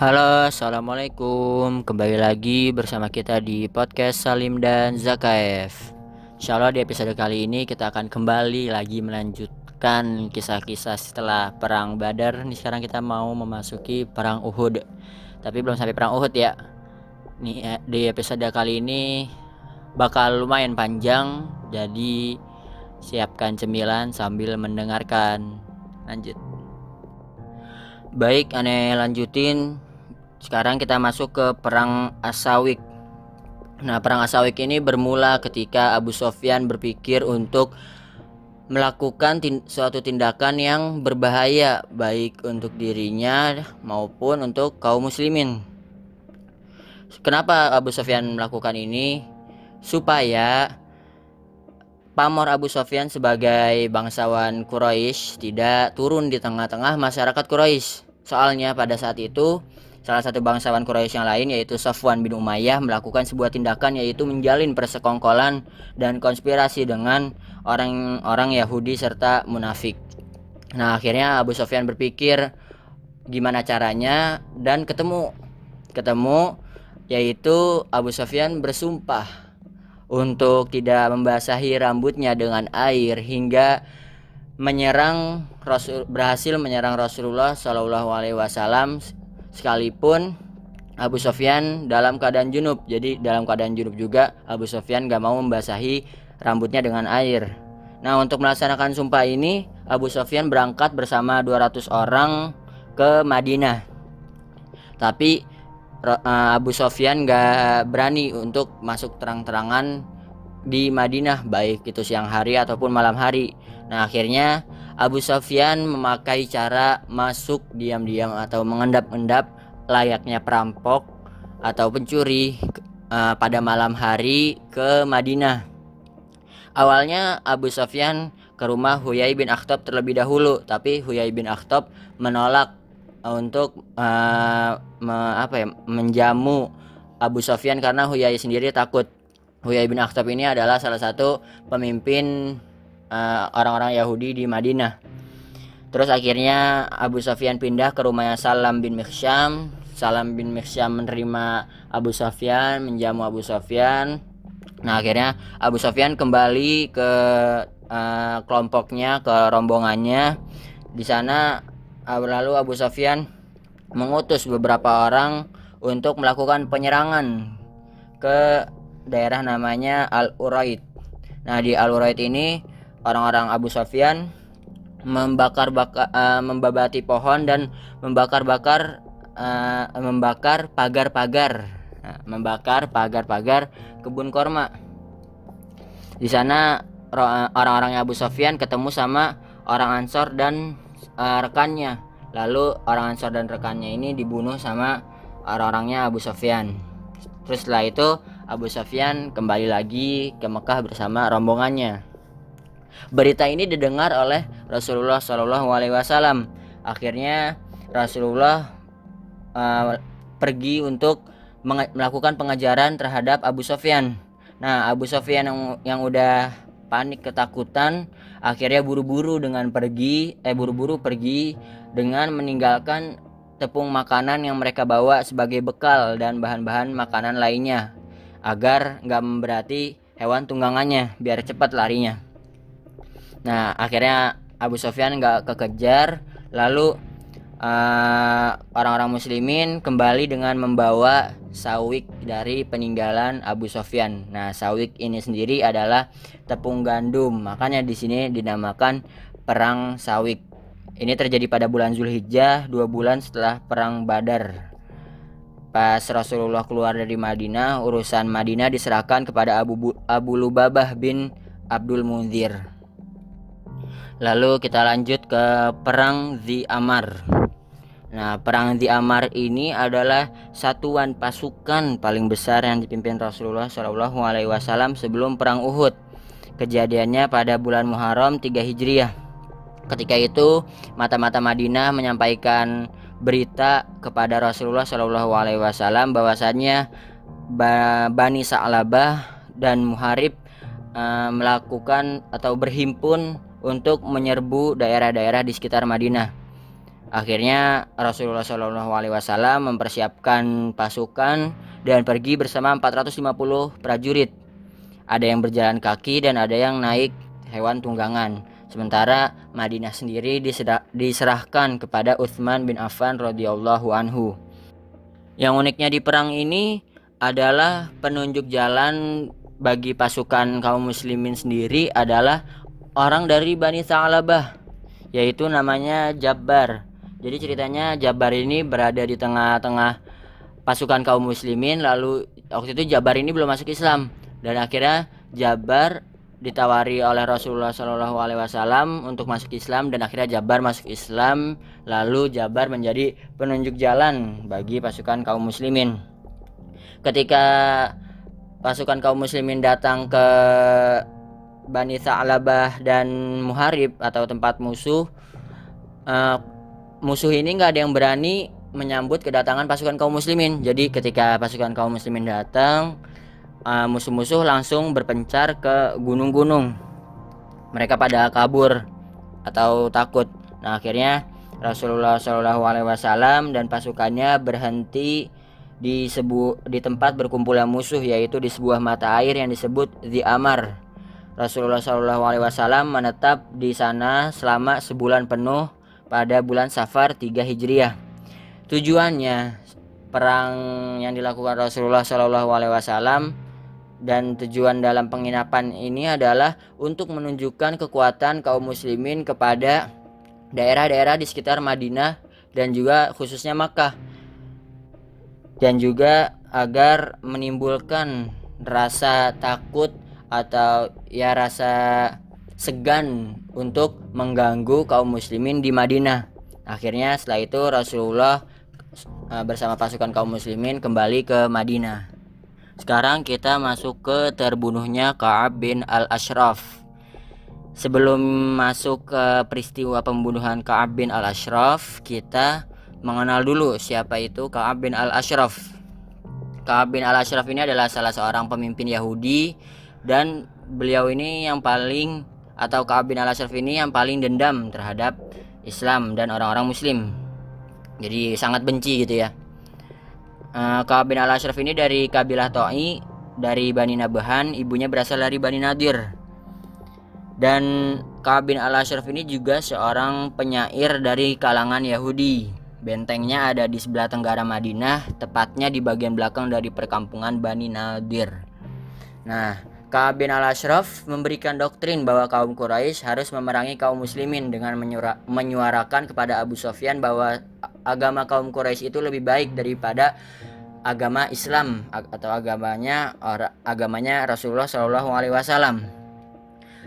Halo, assalamualaikum. Kembali lagi bersama kita di podcast Salim dan Zakaev. Insya Allah di episode kali ini kita akan kembali lagi melanjutkan kisah-kisah setelah perang Badar. Ini sekarang kita mau memasuki perang Uhud. Tapi belum sampai perang Uhud ya. Nih eh, di episode kali ini bakal lumayan panjang, jadi siapkan cemilan sambil mendengarkan. Lanjut. Baik, aneh lanjutin sekarang kita masuk ke perang Asawik. Nah, perang Asawik ini bermula ketika Abu Sofyan berpikir untuk melakukan tin suatu tindakan yang berbahaya baik untuk dirinya maupun untuk kaum muslimin. Kenapa Abu Sofyan melakukan ini? Supaya pamor Abu Sofyan sebagai bangsawan Quraisy tidak turun di tengah-tengah masyarakat Quraisy. Soalnya pada saat itu Salah satu bangsawan Quraisy yang lain yaitu Safwan bin Umayyah melakukan sebuah tindakan yaitu menjalin persekongkolan dan konspirasi dengan orang-orang Yahudi serta munafik. Nah, akhirnya Abu Sofyan berpikir gimana caranya dan ketemu ketemu yaitu Abu Sofyan bersumpah untuk tidak membasahi rambutnya dengan air hingga menyerang Rasul berhasil menyerang Rasulullah Shallallahu alaihi wasallam sekalipun Abu Sofyan dalam keadaan junub. Jadi dalam keadaan junub juga Abu Sofyan gak mau membasahi rambutnya dengan air. Nah untuk melaksanakan sumpah ini Abu Sofyan berangkat bersama 200 orang ke Madinah. Tapi eh, Abu Sofyan gak berani untuk masuk terang-terangan di Madinah baik itu siang hari ataupun malam hari. Nah akhirnya Abu Sofyan memakai cara masuk diam-diam atau mengendap-endap layaknya perampok atau pencuri uh, pada malam hari ke Madinah. Awalnya Abu Sofyan ke rumah Huyai bin Akhtab terlebih dahulu, tapi Huyai bin Akhtab menolak untuk uh, me, apa ya, menjamu Abu Sofyan karena Huyai sendiri takut. Huyai bin Akhtab ini adalah salah satu pemimpin orang-orang uh, Yahudi di Madinah. Terus akhirnya Abu Sufyan pindah ke rumahnya Salam bin Miksyam. Salam bin Miksyam menerima Abu Sufyan, menjamu Abu Sufyan. Nah, akhirnya Abu Sufyan kembali ke uh, kelompoknya, ke rombongannya. Di sana uh, lalu Abu Sufyan mengutus beberapa orang untuk melakukan penyerangan ke daerah namanya Al-Uraid. Nah, di Al-Uraid ini orang-orang Abu Sofyan membakar bakar uh, membabati pohon dan membakar-bakar uh, membakar pagar-pagar. Nah, membakar pagar-pagar kebun korma. Di sana orang-orang Abu Sofyan ketemu sama orang Ansor dan uh, rekannya. Lalu orang Ansor dan rekannya ini dibunuh sama orang-orangnya Abu Sofyan terus setelah itu Abu Sofyan kembali lagi ke Mekah bersama rombongannya Berita ini didengar oleh Rasulullah Shallallahu Alaihi Wasallam. Akhirnya Rasulullah uh, pergi untuk melakukan pengajaran terhadap Abu Sofyan. Nah, Abu Sofyan yang yang udah panik ketakutan akhirnya buru-buru dengan pergi eh buru-buru pergi dengan meninggalkan tepung makanan yang mereka bawa sebagai bekal dan bahan-bahan makanan lainnya agar nggak memberati hewan tunggangannya biar cepat larinya. Nah akhirnya Abu Sofyan nggak kekejar lalu eh, orang-orang muslimin kembali dengan membawa sawik dari peninggalan Abu Sofyan. Nah, sawik ini sendiri adalah tepung gandum. Makanya di sini dinamakan perang sawik. Ini terjadi pada bulan Zulhijjah, dua bulan setelah perang Badar. Pas Rasulullah keluar dari Madinah, urusan Madinah diserahkan kepada Abu Abu Lubabah bin Abdul Munzir. Lalu kita lanjut ke perang Zi Amar. Nah, perang Zi Amar ini adalah satuan pasukan paling besar yang dipimpin Rasulullah Shallallahu Alaihi Wasallam sebelum perang Uhud. Kejadiannya pada bulan Muharram 3 Hijriah. Ketika itu, mata-mata Madinah menyampaikan berita kepada Rasulullah Shallallahu Alaihi Wasallam bahwasannya Bani Sa'labah dan Muharib uh, melakukan atau berhimpun untuk menyerbu daerah-daerah di sekitar Madinah. Akhirnya Rasulullah Shallallahu Alaihi Wasallam mempersiapkan pasukan dan pergi bersama 450 prajurit. Ada yang berjalan kaki dan ada yang naik hewan tunggangan. Sementara Madinah sendiri diserahkan kepada Uthman bin Affan radhiyallahu anhu. Yang uniknya di perang ini adalah penunjuk jalan bagi pasukan kaum muslimin sendiri adalah orang dari Bani Sa'labah yaitu namanya Jabbar. Jadi ceritanya Jabbar ini berada di tengah-tengah pasukan kaum muslimin lalu waktu itu Jabbar ini belum masuk Islam dan akhirnya Jabbar ditawari oleh Rasulullah Wasallam untuk masuk Islam dan akhirnya Jabar masuk Islam lalu Jabar menjadi penunjuk jalan bagi pasukan kaum muslimin ketika pasukan kaum muslimin datang ke Bani Sa'labah dan Muharib atau tempat musuh uh, musuh ini nggak ada yang berani menyambut kedatangan pasukan kaum muslimin jadi ketika pasukan kaum muslimin datang uh, musuh-musuh langsung berpencar ke gunung-gunung. Mereka pada kabur atau takut. Nah akhirnya Rasulullah Wasallam dan pasukannya berhenti di sebu di tempat berkumpulnya musuh yaitu di sebuah mata air yang disebut The Amar. Rasulullah Shallallahu Alaihi Wasallam menetap di sana selama sebulan penuh pada bulan Safar 3 Hijriah. Tujuannya perang yang dilakukan Rasulullah Shallallahu Alaihi Wasallam dan tujuan dalam penginapan ini adalah untuk menunjukkan kekuatan kaum muslimin kepada daerah-daerah di sekitar Madinah dan juga khususnya Makkah dan juga agar menimbulkan rasa takut atau ya rasa segan untuk mengganggu kaum muslimin di Madinah. Akhirnya setelah itu Rasulullah eh, bersama pasukan kaum muslimin kembali ke Madinah. Sekarang kita masuk ke terbunuhnya Ka'ab bin Al-Ashraf. Sebelum masuk ke peristiwa pembunuhan Ka'ab bin Al-Ashraf, kita mengenal dulu siapa itu Ka'ab bin Al-Ashraf. Ka'ab bin Al-Ashraf ini adalah salah seorang pemimpin Yahudi dan beliau ini yang paling atau Ka'ab bin Al-Ashraf ini yang paling dendam terhadap Islam dan orang-orang muslim. Jadi sangat benci gitu ya. Uh, Ka'ab bin Al-Ashraf ini dari kabilah To'i dari Bani Nabahan, ibunya berasal dari Bani Nadir. Dan Ka'ab bin Al-Ashraf ini juga seorang penyair dari kalangan Yahudi. Bentengnya ada di sebelah tenggara Madinah, tepatnya di bagian belakang dari perkampungan Bani Nadir. Nah, Ka'ab bin al-Ashraf memberikan doktrin bahwa kaum Quraisy harus memerangi kaum muslimin dengan menyuarakan kepada Abu Sofyan bahwa agama kaum Quraisy itu lebih baik daripada agama Islam atau agamanya agamanya Rasulullah Shallallahu Alaihi Wasallam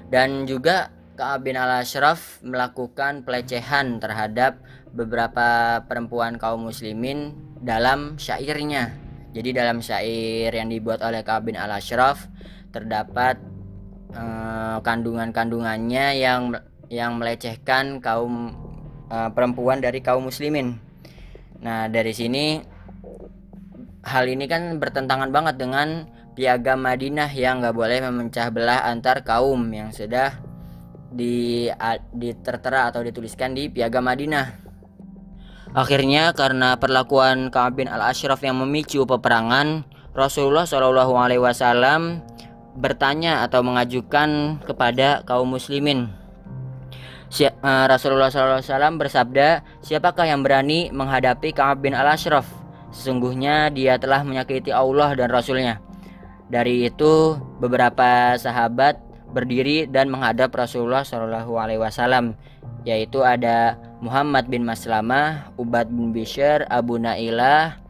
dan juga Ka'ab bin al Ashraf melakukan pelecehan terhadap beberapa perempuan kaum muslimin dalam syairnya. Jadi dalam syair yang dibuat oleh Ka'ab bin al Ashraf terdapat eh, kandungan-kandungannya yang yang melecehkan kaum uh, perempuan dari kaum muslimin. Nah, dari sini hal ini kan bertentangan banget dengan piagam Madinah yang nggak boleh memecah belah antar kaum yang sudah di ditertera atau dituliskan di piagam Madinah. Akhirnya karena perlakuan Ka'ab bin Al-Ashraf yang memicu peperangan, Rasulullah Shallallahu alaihi wasallam bertanya atau mengajukan kepada kaum muslimin uh, Rasulullah SAW bersabda, siapakah yang berani menghadapi Ka'ab bin Al-Ashraf? Sesungguhnya dia telah menyakiti Allah dan Rasulnya. Dari itu beberapa sahabat berdiri dan menghadap Rasulullah Wasallam, yaitu ada Muhammad bin Maslamah, Ubad bin Bishr, Abu Nailah,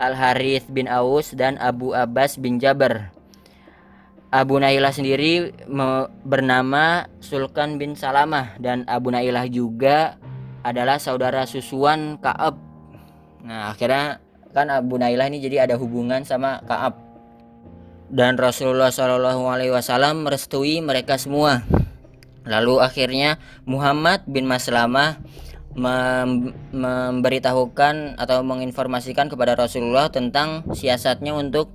Al Harith bin Aus dan Abu Abbas bin Jabar. Abu Nailah sendiri bernama Sulkan bin Salamah dan Abu Nailah juga adalah saudara susuan Kaab. Nah, akhirnya kan Abu Nailah ini jadi ada hubungan sama Kaab. Dan Rasulullah Shallallahu alaihi wasallam merestui mereka semua. Lalu akhirnya Muhammad bin Maslamah mem memberitahukan atau menginformasikan kepada Rasulullah tentang siasatnya untuk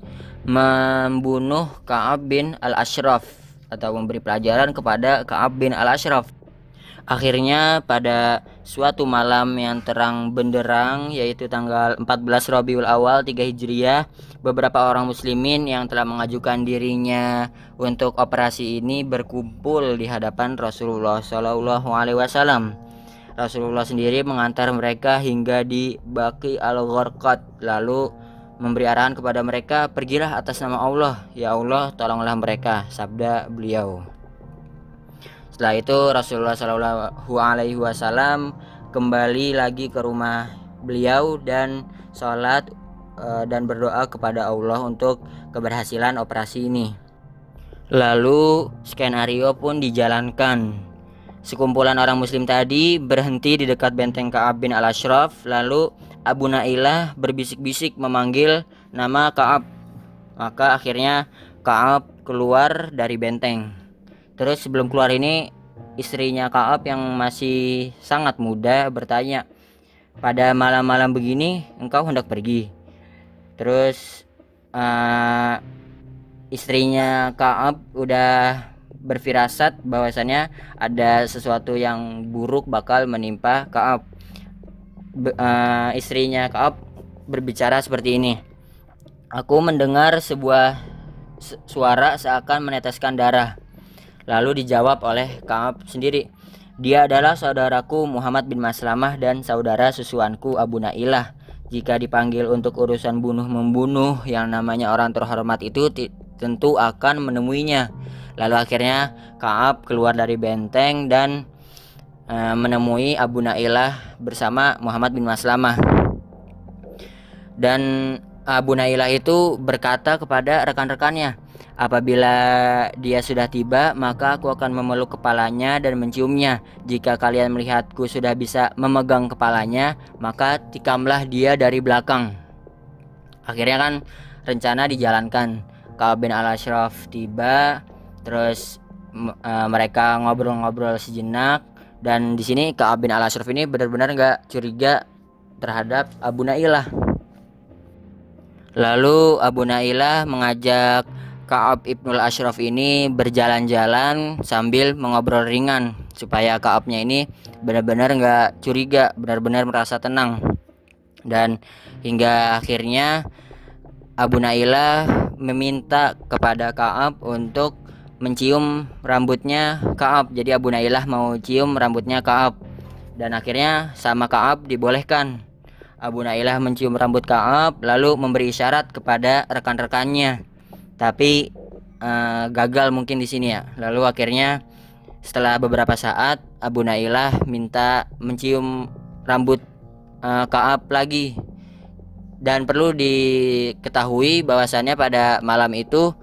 membunuh Ka'ab bin Al-Ashraf atau memberi pelajaran kepada Ka'ab bin Al-Ashraf. Akhirnya pada suatu malam yang terang benderang yaitu tanggal 14 Rabiul Awal 3 Hijriah beberapa orang muslimin yang telah mengajukan dirinya untuk operasi ini berkumpul di hadapan Rasulullah Shallallahu alaihi wasallam. Rasulullah sendiri mengantar mereka hingga di Baki Al-Gharqad lalu memberi arahan kepada mereka pergilah atas nama Allah ya Allah tolonglah mereka sabda beliau setelah itu Rasulullah Shallallahu Alaihi Wasallam kembali lagi ke rumah beliau dan sholat uh, dan berdoa kepada Allah untuk keberhasilan operasi ini. Lalu skenario pun dijalankan. Sekumpulan orang muslim tadi berhenti di dekat benteng Ka'ab bin Al-Ashraf Lalu Abu Nailah berbisik-bisik memanggil nama Ka'ab Maka akhirnya Ka'ab keluar dari benteng Terus sebelum keluar ini istrinya Kaab yang masih sangat muda bertanya, "Pada malam-malam begini engkau hendak pergi?" Terus uh, istrinya Kaab udah berfirasat bahwasannya ada sesuatu yang buruk bakal menimpa Kaab. Uh, istrinya Kaab berbicara seperti ini. Aku mendengar sebuah suara seakan meneteskan darah. Lalu dijawab oleh Kaab sendiri, dia adalah saudaraku Muhammad bin Maslamah dan saudara susuanku Abu Nailah. Jika dipanggil untuk urusan bunuh-membunuh yang namanya orang terhormat itu tentu akan menemuinya. Lalu akhirnya Kaab keluar dari benteng dan e, menemui Abu Nailah bersama Muhammad bin Maslamah. Dan Abu Nailah itu berkata kepada rekan-rekannya, Apabila dia sudah tiba, maka aku akan memeluk kepalanya dan menciumnya. Jika kalian melihatku sudah bisa memegang kepalanya, maka tikamlah dia dari belakang. Akhirnya kan rencana dijalankan. Ka'ab bin al-Ashraf tiba, terus e, mereka ngobrol-ngobrol sejenak dan di sini Ka'ab bin al-Ashraf ini benar-benar nggak curiga terhadap Abu Nailah. Lalu Abu Nailah mengajak Kaab Ibnul Ashraf ini berjalan-jalan sambil mengobrol ringan supaya Kaabnya ini benar-benar nggak curiga, benar-benar merasa tenang. Dan hingga akhirnya Abu Nailah meminta kepada Kaab untuk mencium rambutnya Kaab. Jadi Abu Nailah mau cium rambutnya Kaab. Dan akhirnya sama Kaab dibolehkan. Abu Nailah mencium rambut Kaab lalu memberi isyarat kepada rekan-rekannya tapi uh, gagal mungkin di sini ya lalu akhirnya setelah beberapa saat Abu Nailah minta mencium rambut uh, Kaab lagi dan perlu diketahui bahwasannya pada malam itu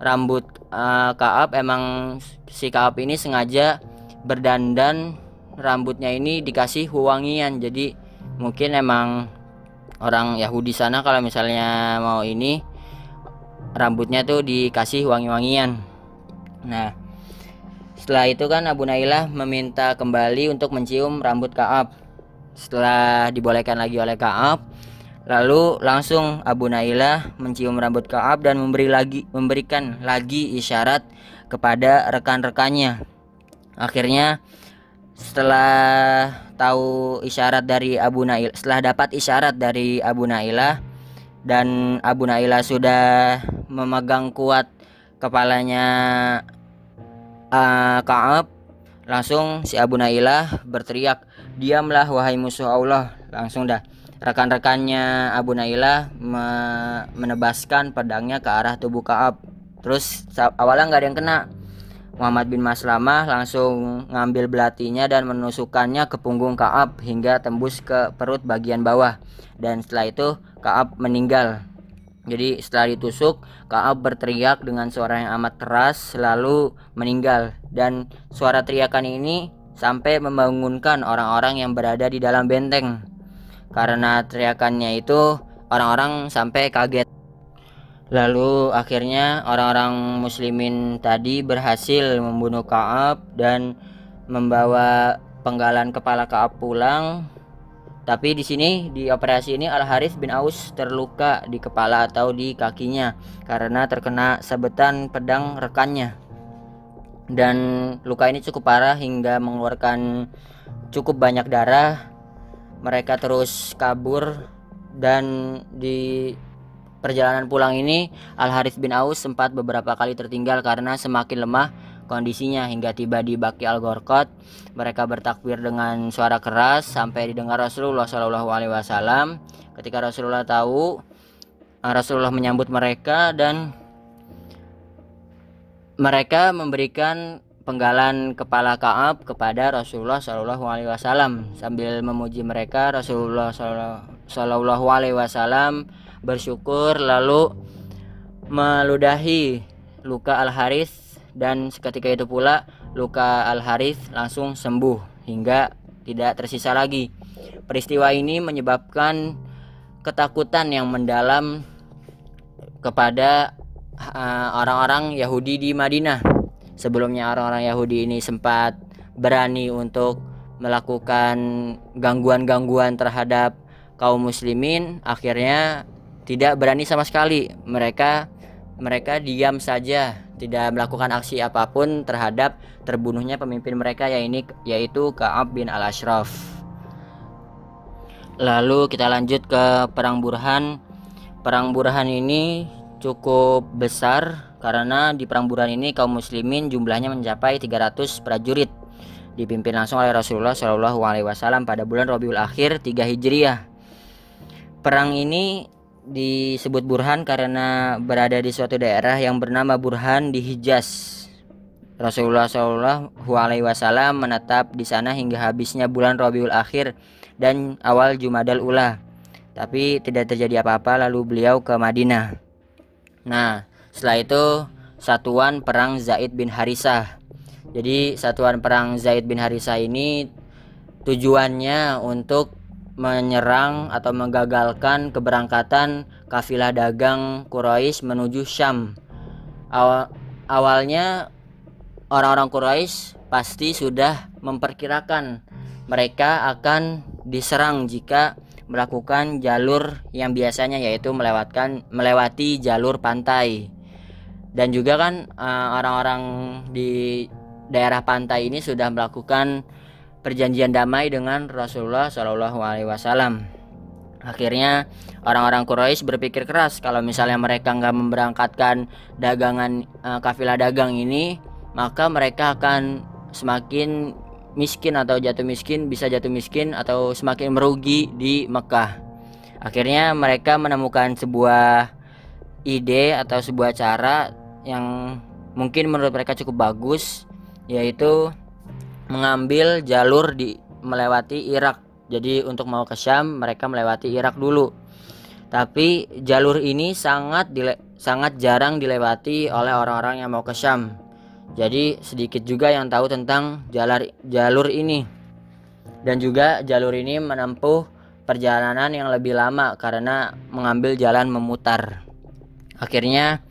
rambut uh, Kaab emang si Kaab ini sengaja berdandan rambutnya ini dikasih wangian. Jadi mungkin emang orang Yahudi sana kalau misalnya mau ini rambutnya tuh dikasih wangi-wangian. Nah setelah itu kan Abu Nailah meminta kembali untuk mencium rambut Kaab setelah dibolehkan lagi oleh Kaab lalu langsung Abu Nailah mencium rambut Kaab dan memberi lagi memberikan lagi isyarat kepada rekan-rekannya. Akhirnya setelah tahu isyarat dari Abu Nailah setelah dapat isyarat dari Abu Nailah dan Abu Naila sudah memegang kuat kepalanya uh, Kaab langsung si Abu Nailah berteriak diamlah wahai musuh Allah. Langsung dah rekan-rekannya Abu Nailah me menebaskan pedangnya ke arah tubuh Kaab terus awalnya nggak ada yang kena Muhammad bin Maslamah langsung ngambil belatinya dan menusukkannya ke punggung Kaab hingga tembus ke perut bagian bawah dan setelah itu Kaab meninggal. Jadi setelah ditusuk, Kaab berteriak dengan suara yang amat keras lalu meninggal dan suara teriakan ini sampai membangunkan orang-orang yang berada di dalam benteng. Karena teriakannya itu orang-orang sampai kaget. Lalu akhirnya orang-orang muslimin tadi berhasil membunuh Kaab dan membawa penggalan kepala Kaab pulang tapi di sini di operasi ini Al Haris bin Aus terluka di kepala atau di kakinya karena terkena sabetan pedang rekannya. Dan luka ini cukup parah hingga mengeluarkan cukup banyak darah mereka terus kabur dan di perjalanan pulang ini Al Harith bin Aus sempat beberapa kali tertinggal karena semakin lemah kondisinya hingga tiba di Baki Al Gorkot mereka bertakbir dengan suara keras sampai didengar Rasulullah Shallallahu Alaihi Wasallam. Ketika Rasulullah tahu Rasulullah menyambut mereka dan mereka memberikan penggalan kepala Kaab kepada Rasulullah Shallallahu Alaihi Wasallam sambil memuji mereka Rasulullah Shallallahu Alaihi Wasallam bersyukur lalu meludahi luka Al Haris dan seketika itu pula luka Al Haris langsung sembuh hingga tidak tersisa lagi. Peristiwa ini menyebabkan ketakutan yang mendalam kepada eh, orang-orang uh, Yahudi di Madinah sebelumnya orang-orang Yahudi ini sempat berani untuk melakukan gangguan-gangguan terhadap kaum muslimin. Akhirnya tidak berani sama sekali. Mereka mereka diam saja tidak melakukan aksi apa pun terhadap terbunuhnya pemimpin mereka yaitu Ka'ab bin Al-Ashraf. Lalu kita lanjut ke perang Burhan. Perang Burhan ini cukup besar karena di perang Burhan ini kaum muslimin jumlahnya mencapai 300 prajurit dipimpin langsung oleh Rasulullah Shallallahu Alaihi Wasallam pada bulan Rabiul Akhir 3 Hijriah. Perang ini disebut Burhan karena berada di suatu daerah yang bernama Burhan di Hijaz. Rasulullah Shallallahu Alaihi Wasallam menetap di sana hingga habisnya bulan Rabiul Akhir dan awal Jumadal Ula. Tapi tidak terjadi apa-apa lalu beliau ke Madinah. Nah, setelah itu satuan perang Zaid bin Harisah. Jadi satuan perang Zaid bin Harisah ini tujuannya untuk menyerang atau menggagalkan keberangkatan kafilah dagang Quraisy menuju Syam. Awal, awalnya orang-orang Quraisy pasti sudah memperkirakan mereka akan diserang jika melakukan jalur yang biasanya yaitu melewatkan melewati jalur pantai dan juga kan eh, orang-orang di daerah pantai ini sudah melakukan perjanjian damai dengan Rasulullah Shallallahu Alaihi Wasallam. Akhirnya orang-orang Quraisy berpikir keras kalau misalnya mereka nggak memberangkatkan dagangan uh, kafilah dagang ini, maka mereka akan semakin miskin atau jatuh miskin, bisa jatuh miskin atau semakin merugi di Mekah. Akhirnya mereka menemukan sebuah ide atau sebuah cara yang mungkin menurut mereka cukup bagus yaitu mengambil jalur di melewati Irak. Jadi untuk mau ke Syam mereka melewati Irak dulu. Tapi jalur ini sangat dile sangat jarang dilewati oleh orang-orang yang mau ke Syam. Jadi sedikit juga yang tahu tentang jalur jalur ini. Dan juga jalur ini menempuh perjalanan yang lebih lama karena mengambil jalan memutar. Akhirnya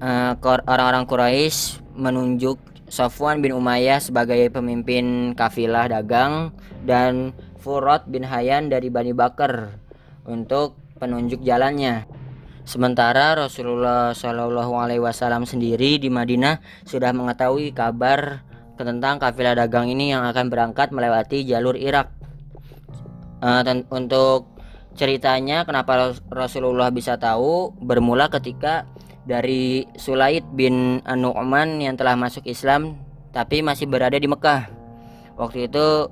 uh, orang-orang Quraisy menunjuk Safwan bin Umayyah sebagai pemimpin kafilah dagang dan Furat bin Hayyan dari Bani Bakar untuk penunjuk jalannya. Sementara Rasulullah Shallallahu Alaihi Wasallam sendiri di Madinah sudah mengetahui kabar tentang kafilah dagang ini yang akan berangkat melewati jalur Irak. Uh, untuk ceritanya kenapa Rasulullah bisa tahu bermula ketika dari Sulaid bin Nu'man yang telah masuk Islam tapi masih berada di Mekah. Waktu itu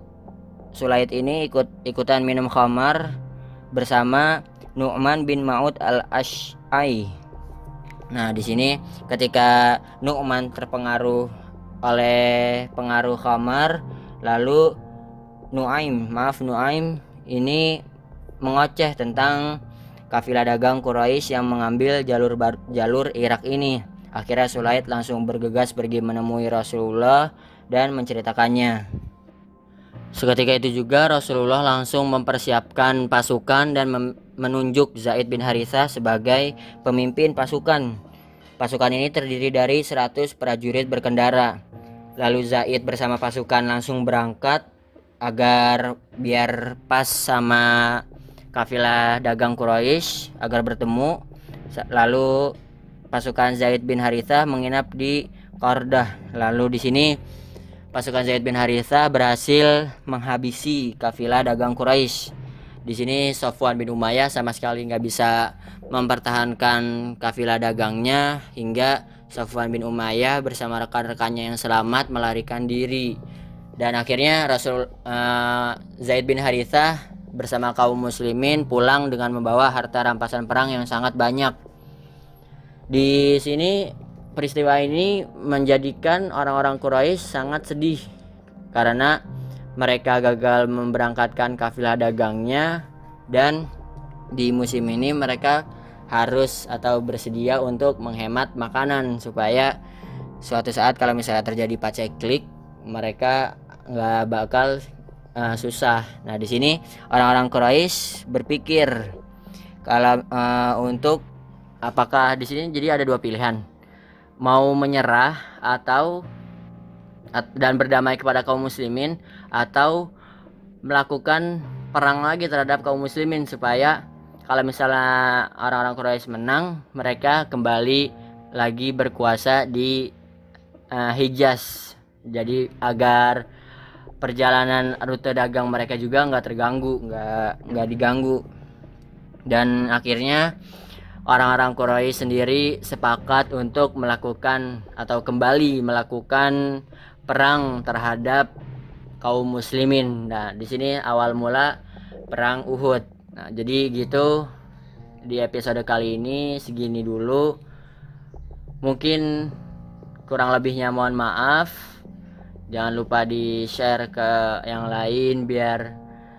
Sulaid ini ikut ikutan minum khamar bersama Nu'man bin Ma'ud al-Ash'ai. Nah, di sini ketika Nu'man terpengaruh oleh pengaruh khamar, lalu Nu'aim, maaf Nu'aim ini mengoceh tentang kafilah dagang Quraisy yang mengambil jalur jalur Irak ini. Akhirnya Sulaid langsung bergegas pergi menemui Rasulullah dan menceritakannya. Seketika itu juga Rasulullah langsung mempersiapkan pasukan dan menunjuk Zaid bin Harithah sebagai pemimpin pasukan. Pasukan ini terdiri dari 100 prajurit berkendara. Lalu Zaid bersama pasukan langsung berangkat agar biar pas sama kafilah dagang Quraisy agar bertemu lalu pasukan Zaid bin Harithah menginap di Qardah lalu di sini pasukan Zaid bin Haritha berhasil menghabisi kafilah dagang Quraisy. Di sini Sofwan bin Umayyah sama sekali nggak bisa mempertahankan kafilah dagangnya hingga Sofwan bin Umayyah bersama rekan-rekannya yang selamat melarikan diri. Dan akhirnya Rasul uh, Zaid bin Haritha bersama kaum muslimin pulang dengan membawa harta rampasan perang yang sangat banyak. Di sini peristiwa ini menjadikan orang-orang Quraisy sangat sedih karena mereka gagal memberangkatkan kafilah dagangnya dan di musim ini mereka harus atau bersedia untuk menghemat makanan supaya suatu saat kalau misalnya terjadi paceklik mereka nggak bakal uh, susah. Nah di sini orang-orang Quraisy berpikir kalau uh, untuk apakah di sini jadi ada dua pilihan mau menyerah atau dan berdamai kepada kaum muslimin atau melakukan perang lagi terhadap kaum muslimin supaya kalau misalnya orang-orang Quraisy menang mereka kembali lagi berkuasa di uh, Hijaz jadi agar perjalanan rute dagang mereka juga nggak terganggu nggak nggak diganggu dan akhirnya orang-orang Quraisy sendiri sepakat untuk melakukan atau kembali melakukan perang terhadap kaum muslimin. Nah, di sini awal mula perang Uhud. Nah, jadi gitu di episode kali ini segini dulu. Mungkin kurang lebihnya mohon maaf. Jangan lupa di-share ke yang lain biar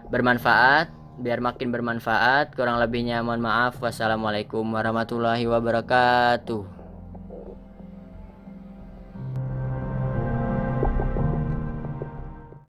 bermanfaat biar makin bermanfaat. Kurang lebihnya mohon maaf. Wassalamualaikum warahmatullahi wabarakatuh